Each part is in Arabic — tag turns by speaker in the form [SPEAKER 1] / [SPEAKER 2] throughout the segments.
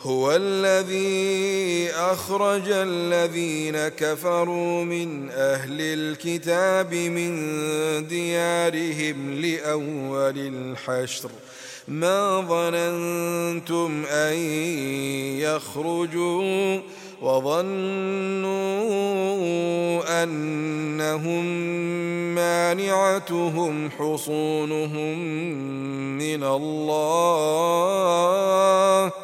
[SPEAKER 1] هو الذي أخرج الذين كفروا من أهل الكتاب من ديارهم لأول الحشر ما ظننتم أن يخرجوا وظنوا أنهم مانعتهم حصونهم من الله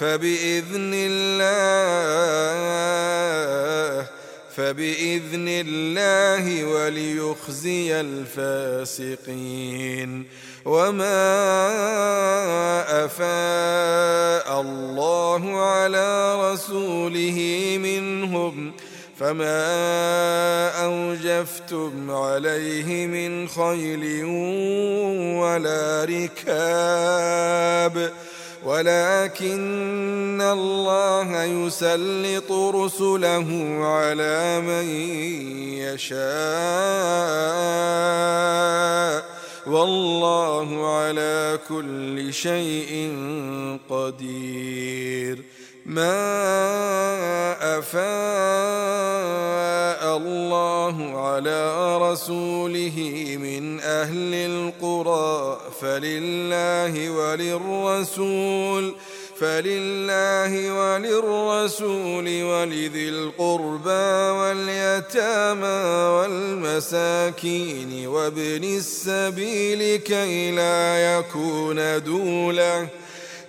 [SPEAKER 1] فبإذن الله فبإذن الله وليخزي الفاسقين وما أفاء الله على رسوله منهم فما أوجفتم عليه من خيل ولا ركاب ۖ ولكن الله يسلط رسله على من يشاء والله على كل شيء قدير ما أفاء الله على رسوله من أهل القرى فلله وللرسول فلله وللرسول ولذي القربى واليتامى والمساكين وابن السبيل كي لا يكون دوله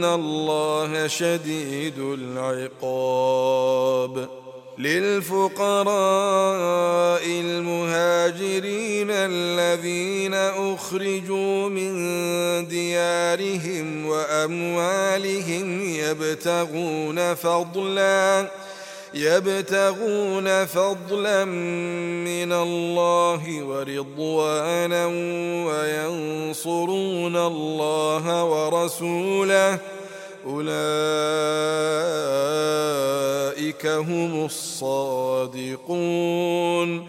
[SPEAKER 1] إن الله شديد العقاب للفقراء المهاجرين الذين أخرجوا من ديارهم وأموالهم يبتغون فضلاً يبتغون فضلا من الله ورضوانا وينصرون الله ورسوله أولئك هم الصادقون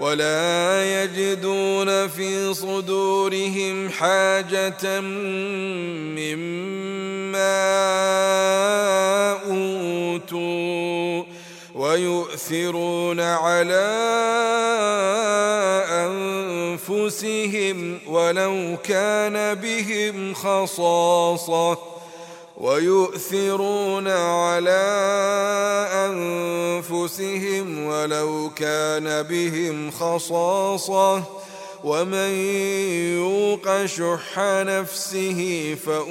[SPEAKER 1] ولا يجدون في صدورهم حاجة مما أوتوا ويؤثرون على أنفسهم ولو كان بهم خصاصة ويؤثرون على أنفسهم ولو كان بهم خصاصة ومن يوق شح نفسه فأولئك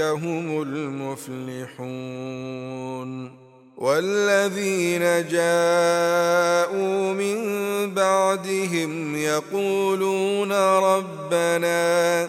[SPEAKER 1] هم المفلحون والذين جاءوا من بعدهم يقولون ربنا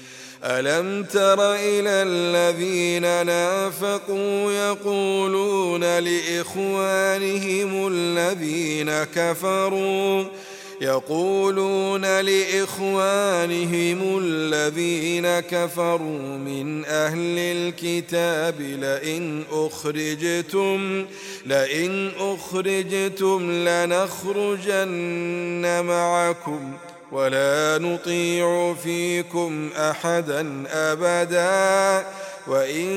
[SPEAKER 1] ألم تر إلى الذين نافقوا يقولون لإخوانهم الذين كفروا يقولون لإخوانهم الذين كفروا من أهل الكتاب لئن أخرجتم لئن أخرجتم لنخرجن معكم ولا نطيع فيكم احدا ابدا وان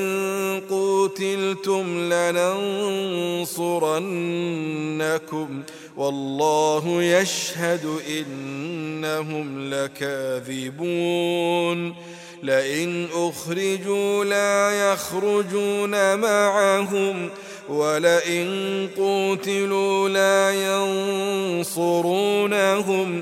[SPEAKER 1] قتلتم لننصرنكم والله يشهد انهم لكاذبون لئن اخرجوا لا يخرجون معهم ولئن قتلوا لا ينصرونهم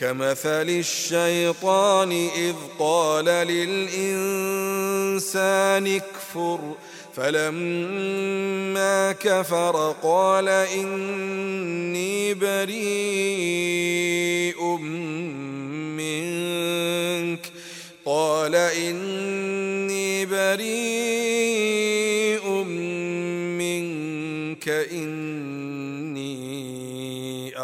[SPEAKER 1] كمثل الشيطان إذ قال للإنسان اكفر فلما كفر قال إني بريء منك قال إني بريء منك إن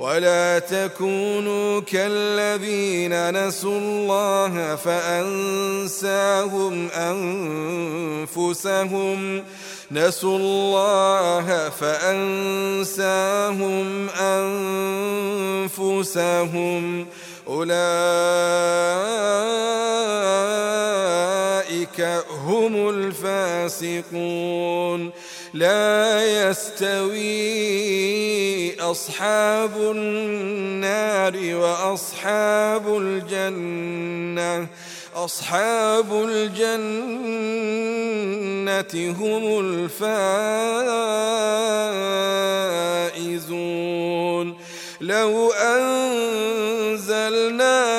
[SPEAKER 1] ولا تكونوا كالذين نسوا الله فأنساهم أنفسهم نسوا الله فأنساهم أنفسهم أولئك هم الفاسقون لا يستوي أصحاب النار وأصحاب الجنة أصحاب الجنة هم الفائزون لو أنزلنا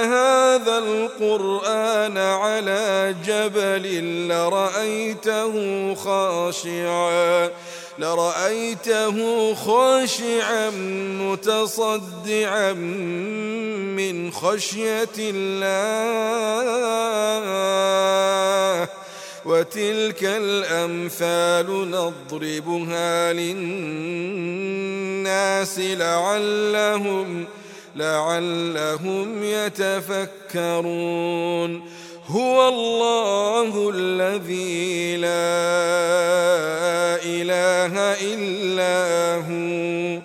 [SPEAKER 1] القرآن على جبل لرأيته خاشعا لرأيته خاشعا متصدعا من خشية الله وتلك الأمثال نضربها للناس لعلهم يتقون لعلهم يتفكرون هو الله الذي لا إله إلا هو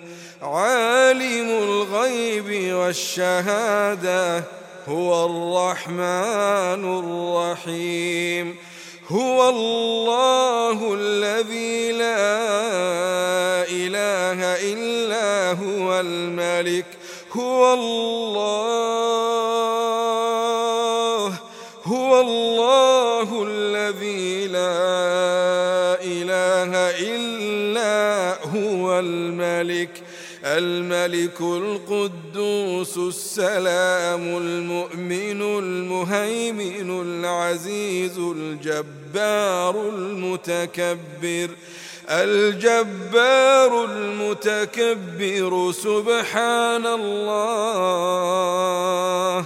[SPEAKER 1] عالم الغيب والشهادة هو الرحمن الرحيم هو الله الذي لا إله إلا هو الملك هو الله هو الله الذي لا إله إلا هو الملك الملك القدوس السلام المؤمن المهيمن العزيز الجبار المتكبر الجبار المتكبر سبحان الله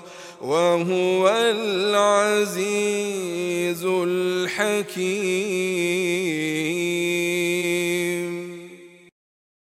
[SPEAKER 1] وهو العزيز الحكيم